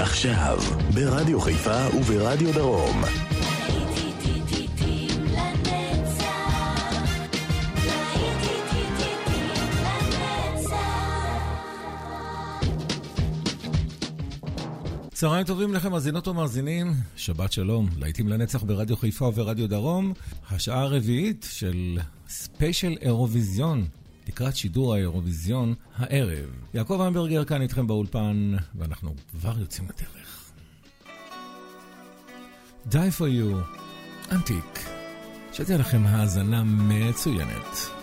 עכשיו, ברדיו חיפה וברדיו דרום. צהריים טובים לכם, מאזינות ומאזינים, שבת שלום, להיטים לנצח ברדיו חיפה וברדיו דרום, השעה הרביעית של ספיישל אירוויזיון. לקראת שידור האירוויזיון הערב. יעקב המברגר כאן איתכם באולפן, ואנחנו כבר יוצאים לדרך. Die for you, אנטיק. שתהיה לכם האזנה מצוינת.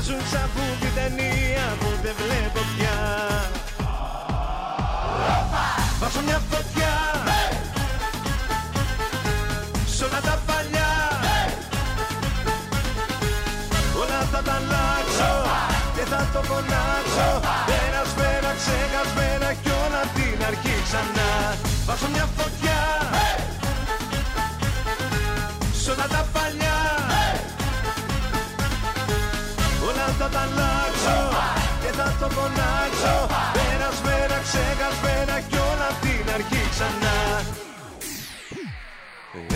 Μοιάζουν σαν ταινία που δεν βλέπω πια. Βάζω μια φωτιά. Σ' όλα τα παλιά. Όλα θα τα αλλάξω και θα το φωνάξω. Ένα σφαίρα ξεχασμένα κι όλα την αρχή ξανά. Βάζω μια φωτιά. το φωνάξω Πέρα, σφαίρα, ξεχασμένα κι όλα απ' την αρχή ξανά.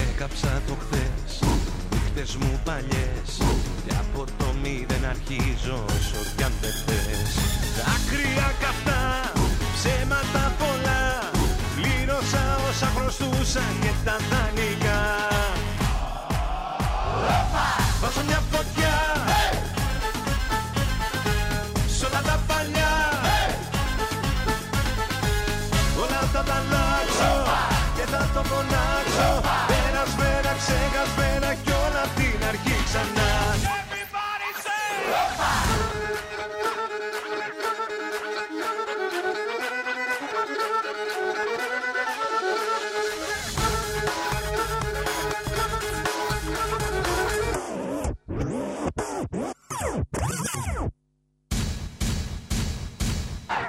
Έκαψα το χθες, νύχτες μου παλιές. Και από το μηδέν αρχίζω όσο κι δεν θες. Δάκρυα καυτά, ψέματα πολλά. Πλήρωσα όσα χρωστούσα και τα δανεικά. Ρόπα! Και θα το φωνάξω Περασμένα, ξεχασμένα Κι όλα απ' την αρχή ξανά.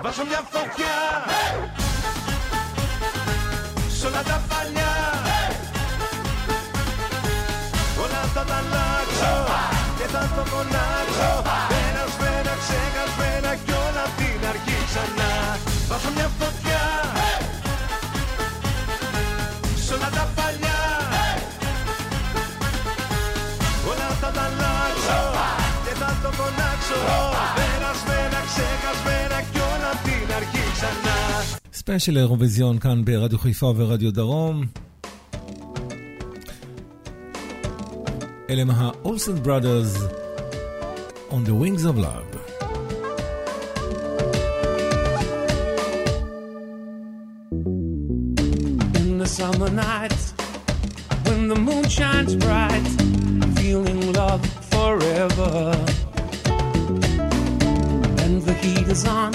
Βάζω μια φωτιά Και θα το φωνάξω Περασμένα, ξεχασμένα Κι όλα απ' την αρχή ξανά Βάζω μια φωτιά Σ' όλα τα παλιά Όλα θα τα αλλάξω Και θα το φωνάξω Περασμένα, ξεχασμένα Κι όλα απ' την αρχή ξανά ספיישל אירוויזיון כאן ברדיו חיפה ורדיו דרום. אלה הם האולסן בראדרס On the Wings of Love. In the summer nights, when the moon shines bright, I'm feeling love forever. And the heat is on,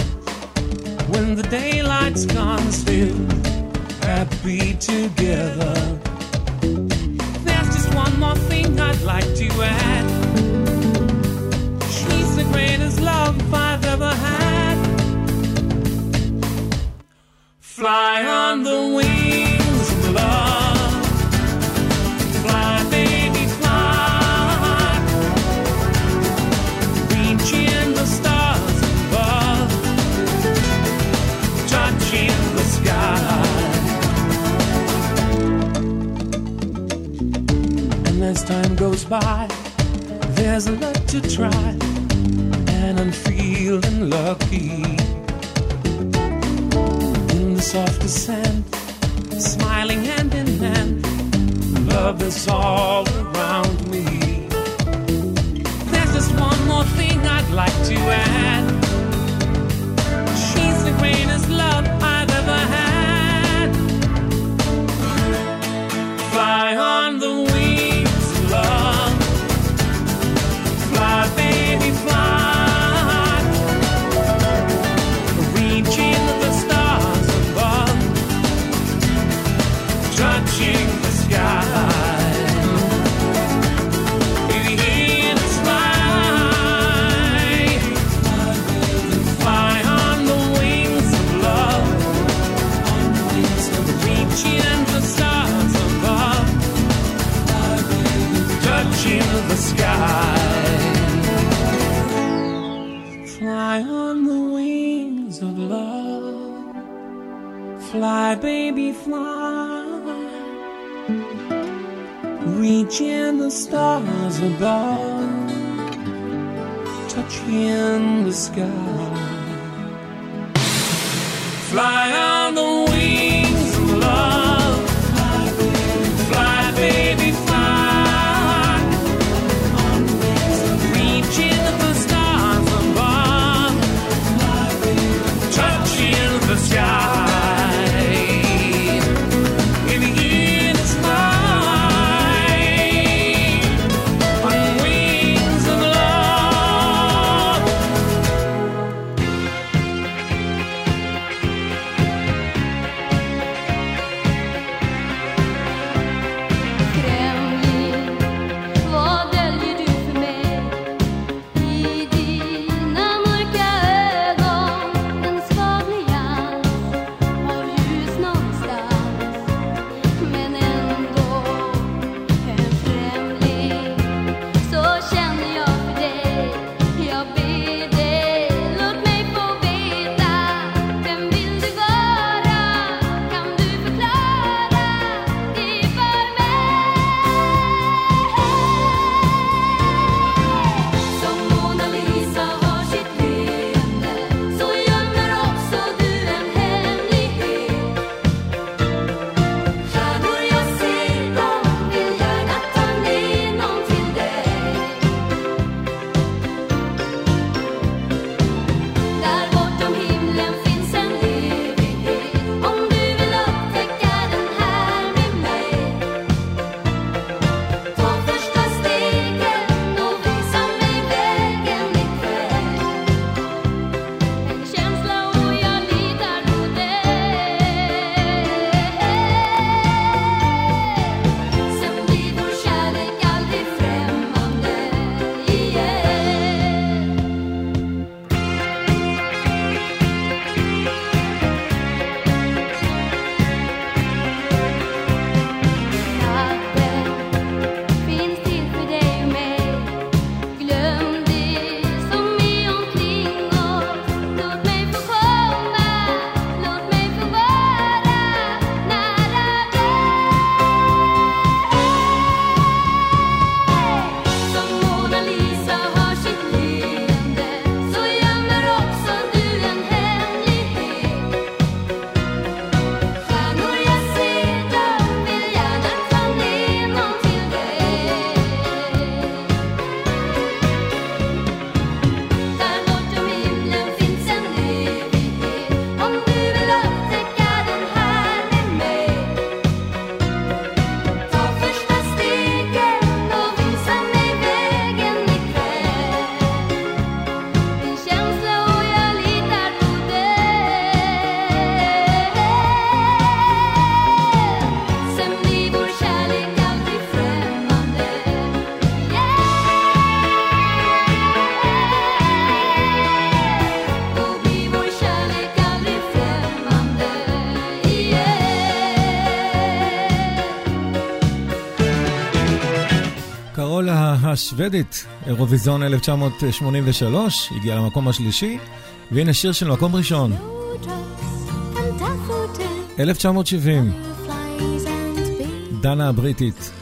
when the daylight's gone, still happy together. There's just one more thing I'd like to add. Love I've ever had. Fly on the wings of love. Fly, baby, fly. Reaching the stars above. Touching the sky. And as time goes by, there's a lot to try. And I'm feeling lucky in the soft descent, smiling hand in hand. Love is all around me. There's just one more thing I'd like to add. Fly, baby, fly. Reaching the stars above. Touching the sky. Fly on the השוודית, אירוויזיון 1983, הגיעה למקום השלישי, והנה שיר של מקום ראשון. 1970, דנה הבריטית.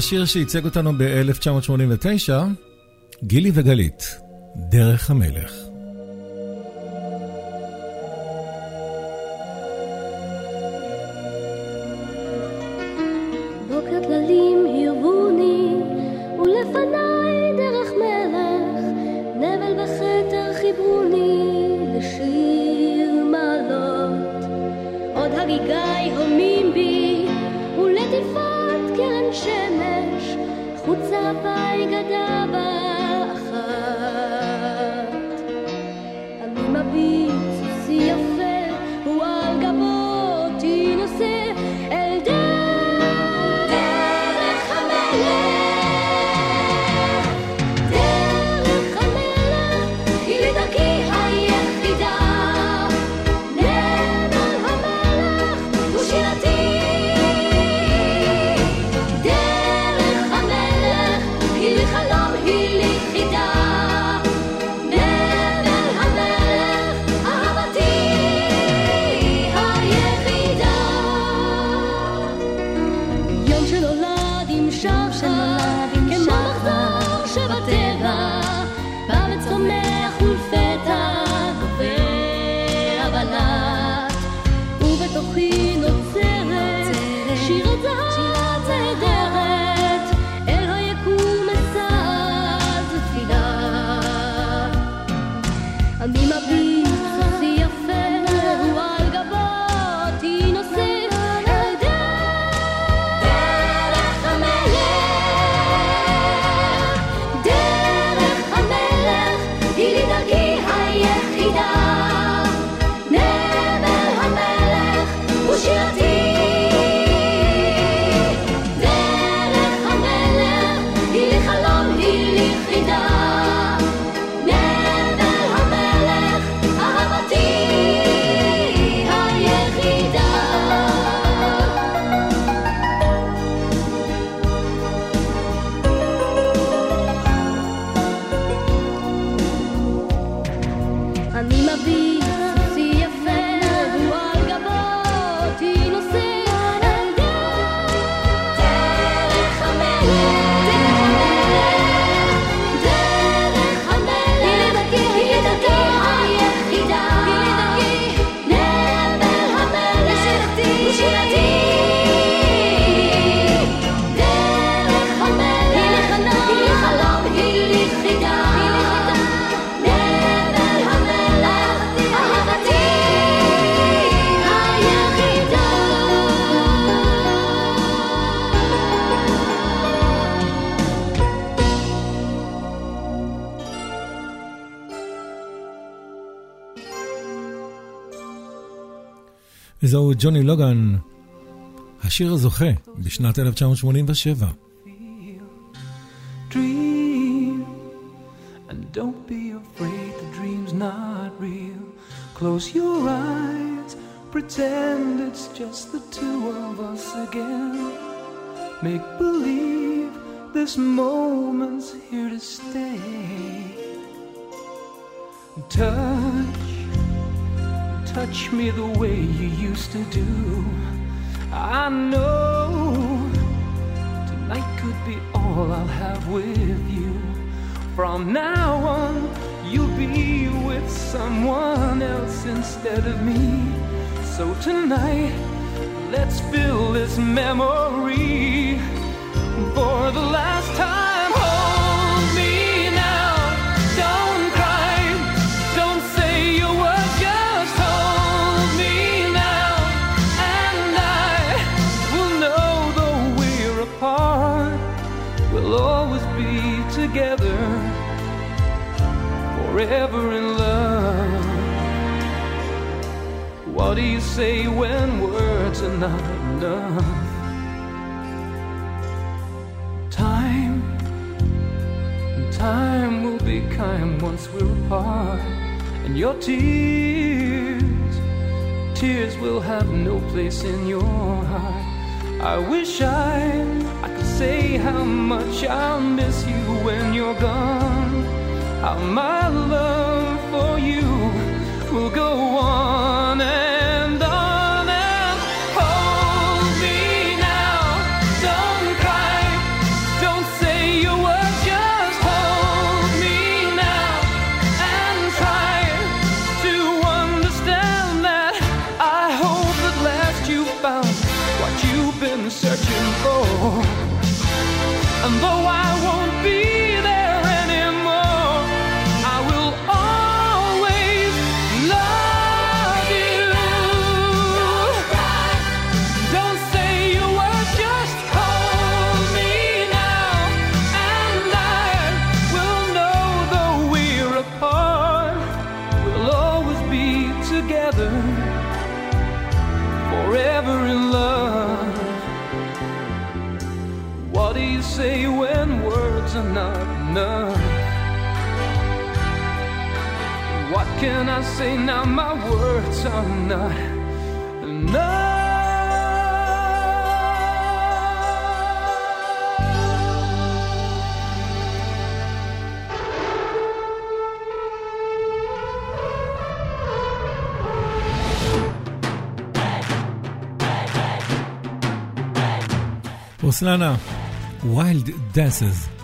מהשיר שייצג אותנו ב-1989, גילי וגלית, דרך המלך. וזהו ג'וני לוגן, השיר הזוכה בשנת 1987. dream. And don't be afraid, the dream's not real. Close your eyes, pretend it's just the two of us again. Make believe this moment's here to stay. Touch, touch me the way you used to do. I know Tonight could be all I'll have with you. From now on, you'll be with someone else instead of me. So tonight, let's fill this memory for the last time. Say when words are not enough? Time, time will be kind once we're apart, and your tears, tears will have no place in your heart. I wish I, I could say how much I'll miss you when you're gone. How my love for you will go on say now my words are not enough. Wild Dances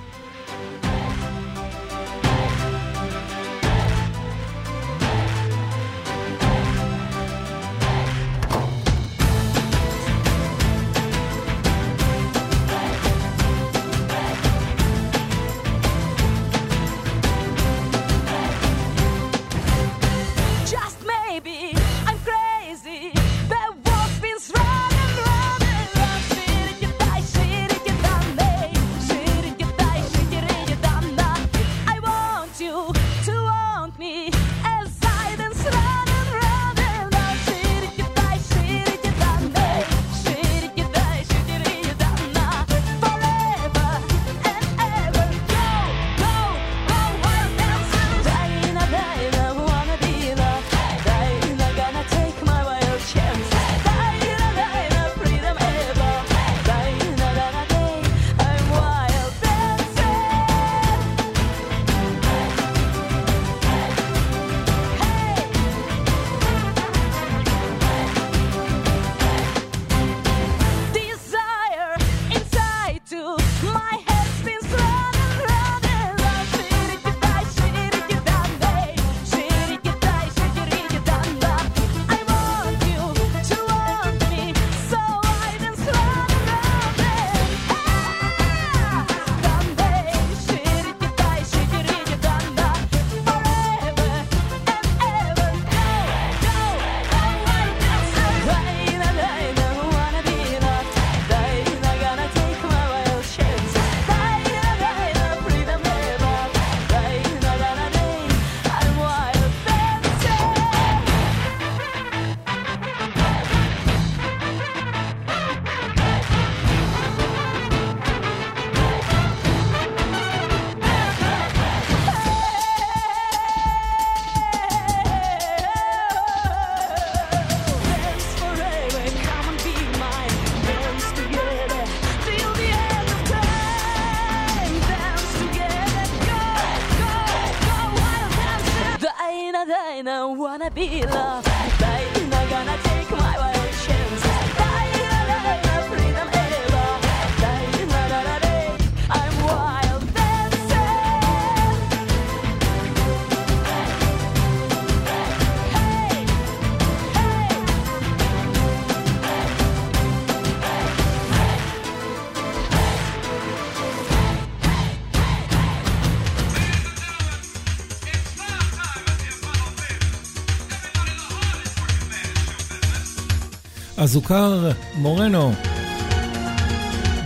זוכר מורנו,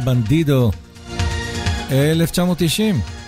בנדידו, 1990.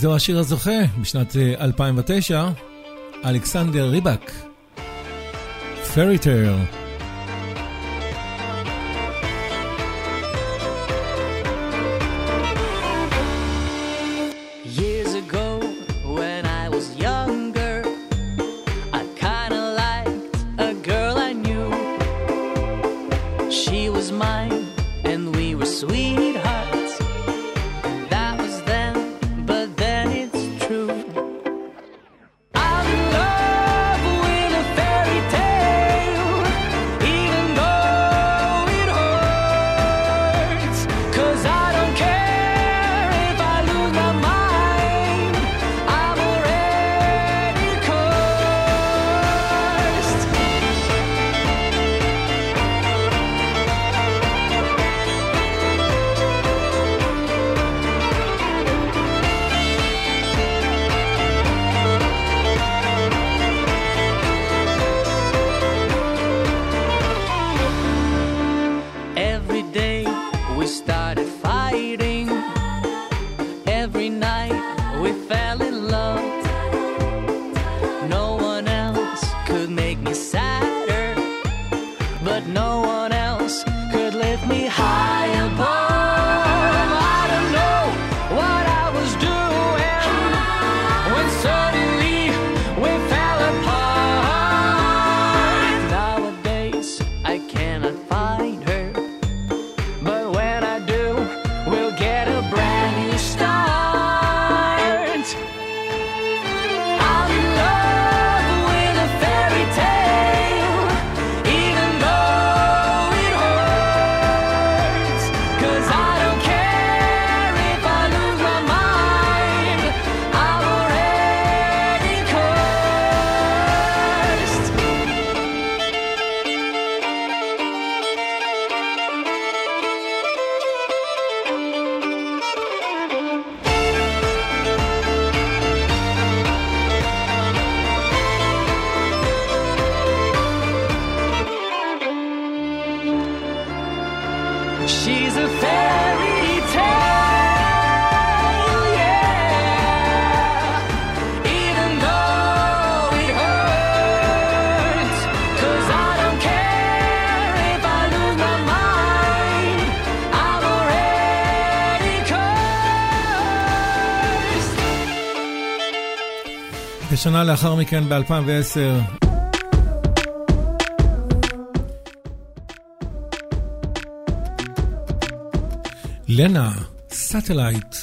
זהו השיר הזוכה בשנת אה, 2009, אלכסנדר ריבק, פריטר. לאחר מכן ב-2010. לנה, סאטלייט.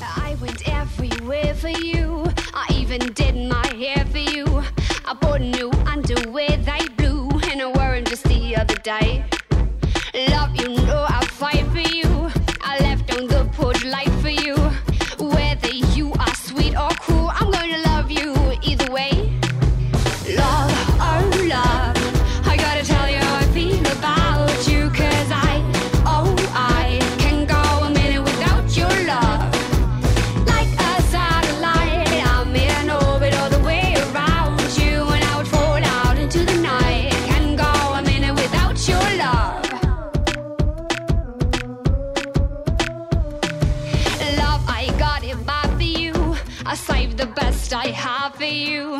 I went everywhere for you, I even did my hair for you. I bought new underwear, they and I wore them just the other day. Love, you know for you.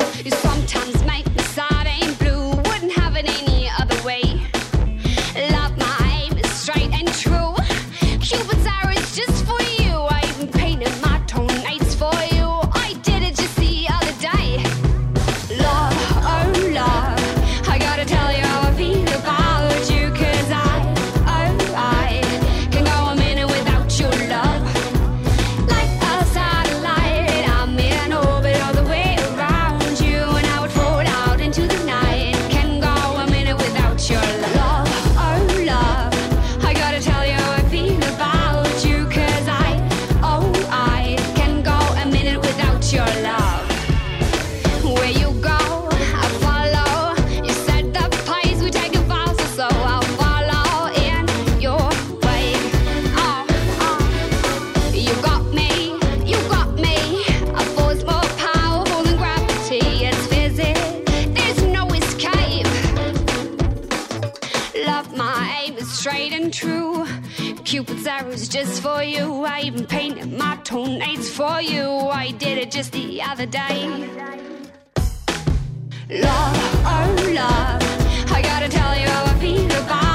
Cupid's arrows just for you. I even painted my toenails for you. I did it just the other day. Love, oh love, I gotta tell you, how I feel about.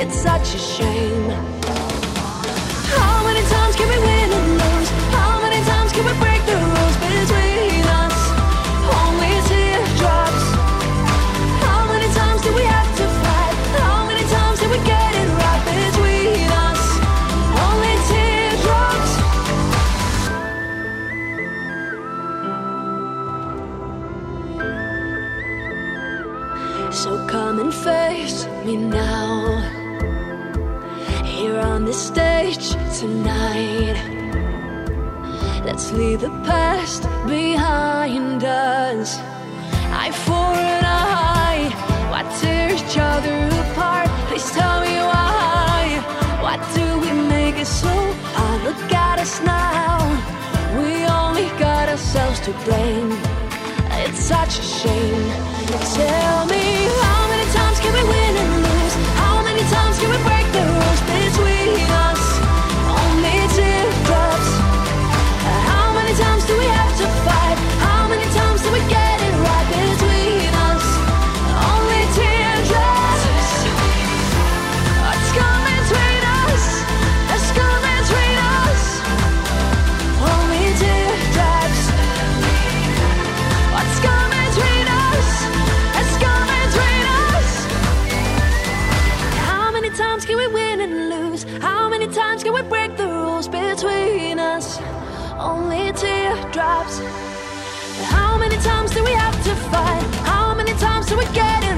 it's such a shame. How many times can we win and lose? How many times can we break? such a shame. Tell me how many times can we win? So we get it.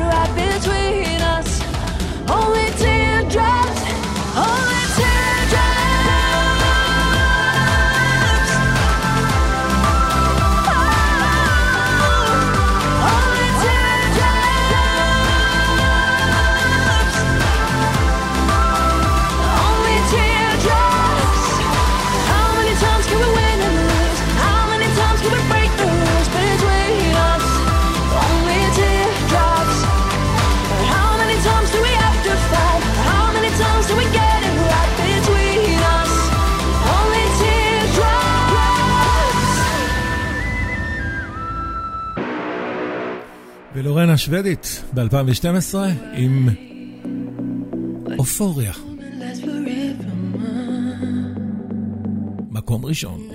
ולורנה שוודית ב-2012 עם אופוריה. מקום ראשון.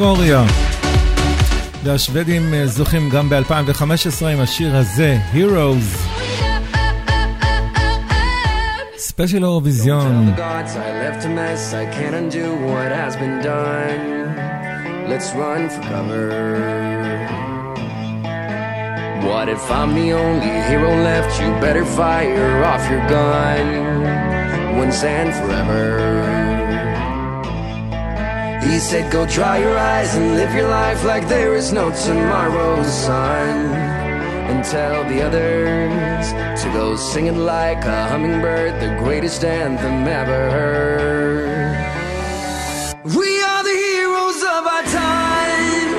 אופוריה. והשוודים זוכים גם ב-2015 עם השיר הזה, Heroes. ספיישל אורוויזיון. Let's run for cover. What if I'm the only hero left? You better fire off your gun once and forever. He said, Go dry your eyes and live your life like there is no tomorrow, son. And tell the others to go singing like a hummingbird, the greatest anthem ever heard. We are the heroes of our time,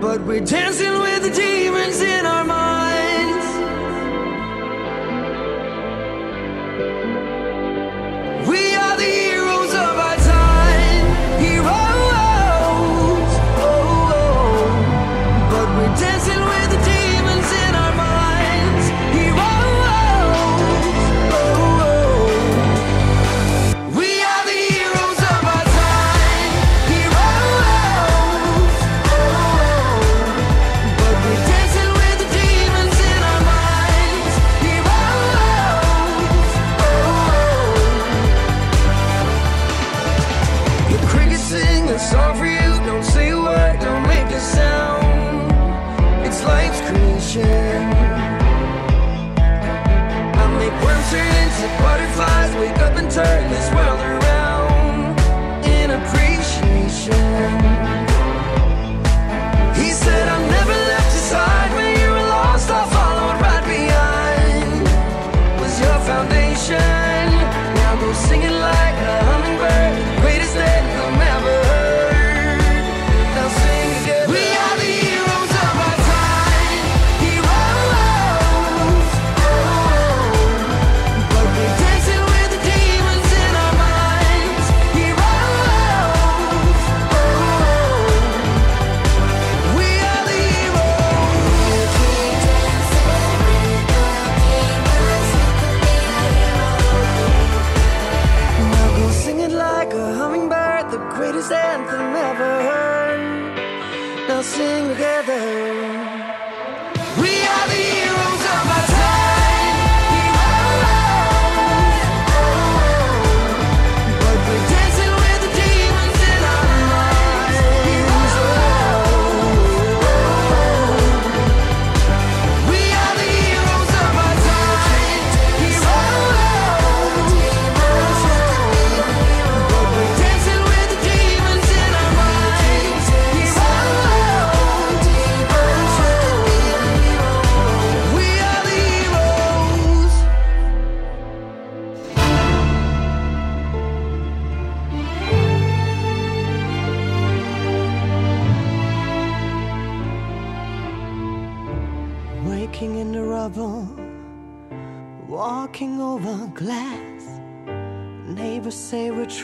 but we're dancing with the demons in our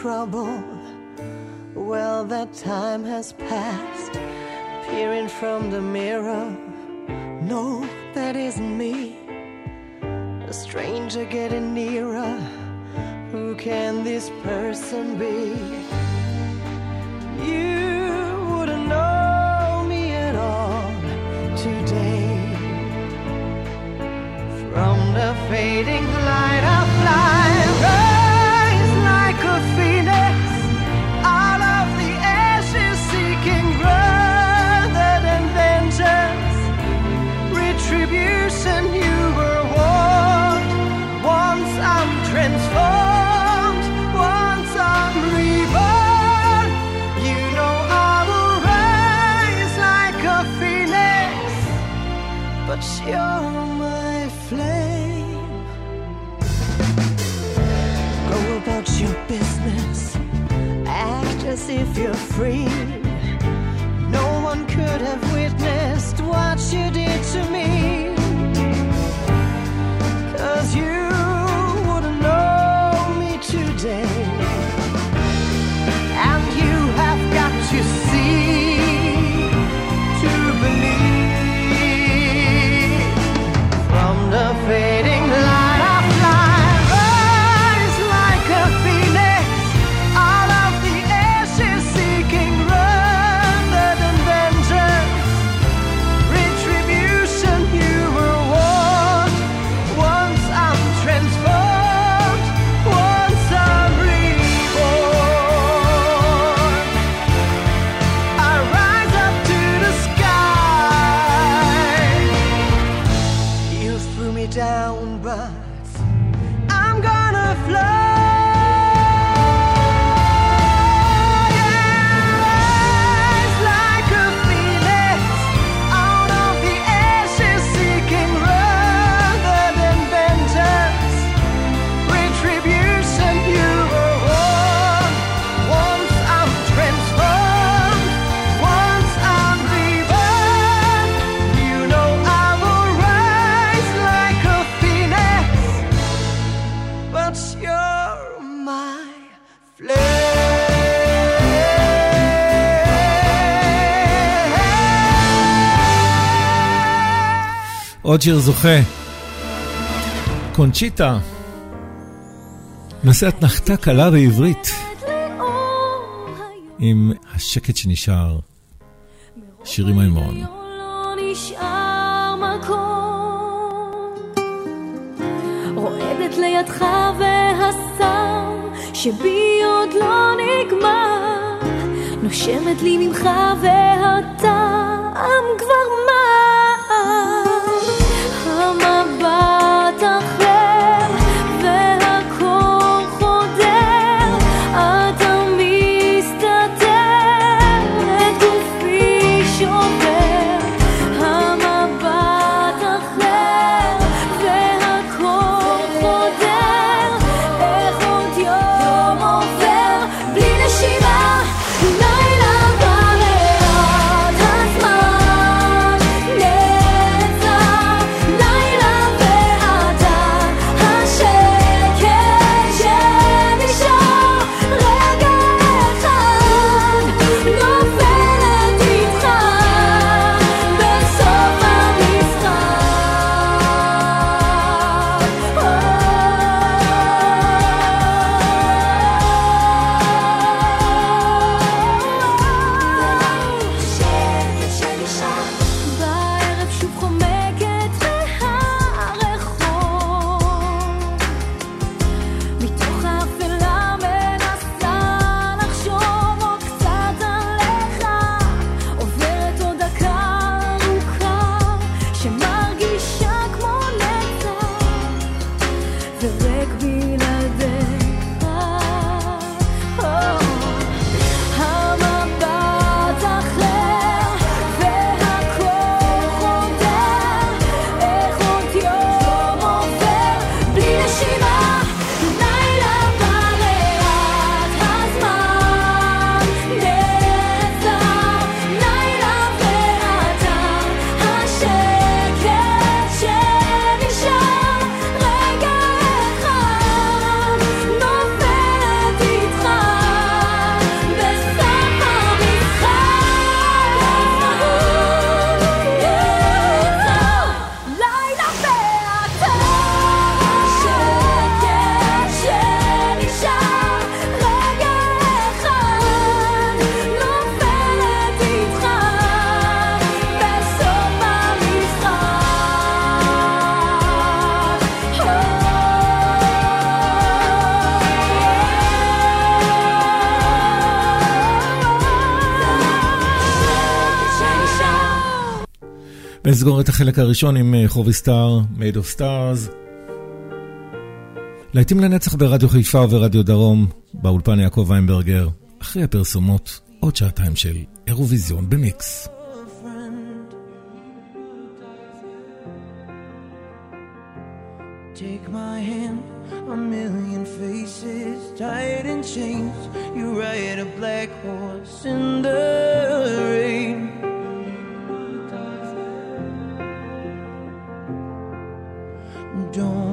trouble. Well, that time has passed. Peering from the mirror, no, that isn't me. A stranger getting nearer. Who can this person be? You wouldn't know me at all today. From the fading light of light. if you're free. No one could have witnessed what you did. עוד שיר זוכה. קונצ'יטה. נושא אתנחתה קלה בעברית. עם השקט שנשאר. שירי מימון. לידך והסם שבי עוד לא נגמר נושמת לי ממך והטעם נסגור את החלק הראשון עם אה, חובי סטאר, Made of Stars. להיטים לנצח ברדיו חיפה וברדיו דרום, באולפן יעקב ויינברגר. אחרי הפרסומות, עוד שעתיים של אירוויזיון במיקס. Take my hand, a million faces, tied in chains. You ride a black horse in the rain. don't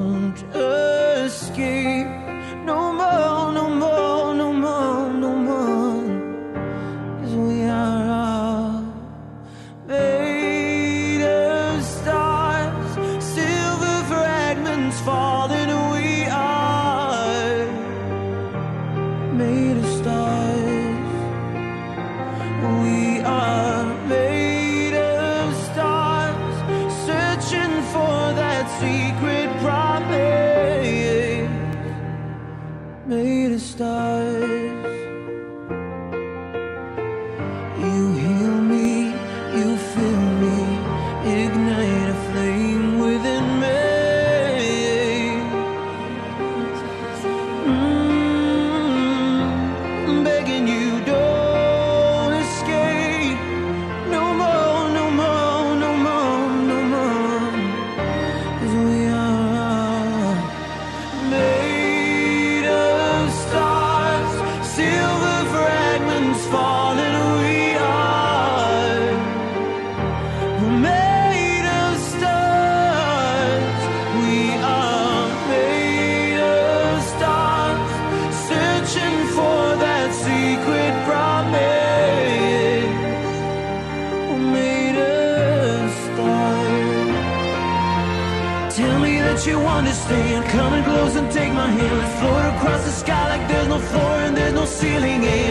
ceiling